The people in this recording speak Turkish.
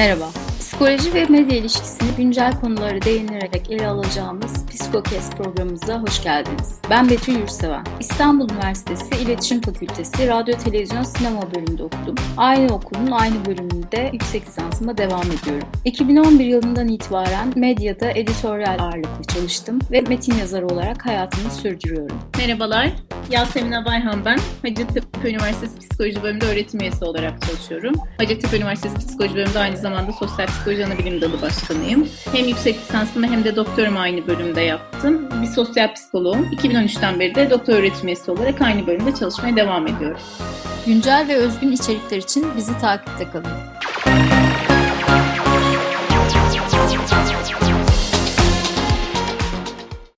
Merhaba. Psikoloji ve medya ilişkisini güncel konulara değinerek ele alacağımız Psikokes programımıza hoş geldiniz. Ben Betül Yurtseven. İstanbul Üniversitesi İletişim Fakültesi Radyo Televizyon Sinema bölümünde okudum. Aynı okulun aynı bölümünde yüksek lisansıma devam ediyorum. 2011 yılından itibaren medyada editoryal ağırlıklı çalıştım ve metin yazarı olarak hayatımı sürdürüyorum. Merhabalar, Yasemin Bayhan ben. Hacettepe Üniversitesi Psikoloji Bölümünde öğretim üyesi olarak çalışıyorum. Hacettepe Üniversitesi Psikoloji Bölümünde aynı zamanda Sosyal Psikoloji Anabilim Dalı Başkanıyım. Hem yüksek lisansımı hem de doktorumu aynı bölümde yaptım. Bir sosyal psikoloğum. 2013'ten beri de doktor öğretim üyesi olarak aynı bölümde çalışmaya devam ediyorum. Güncel ve özgün içerikler için bizi takipte kalın.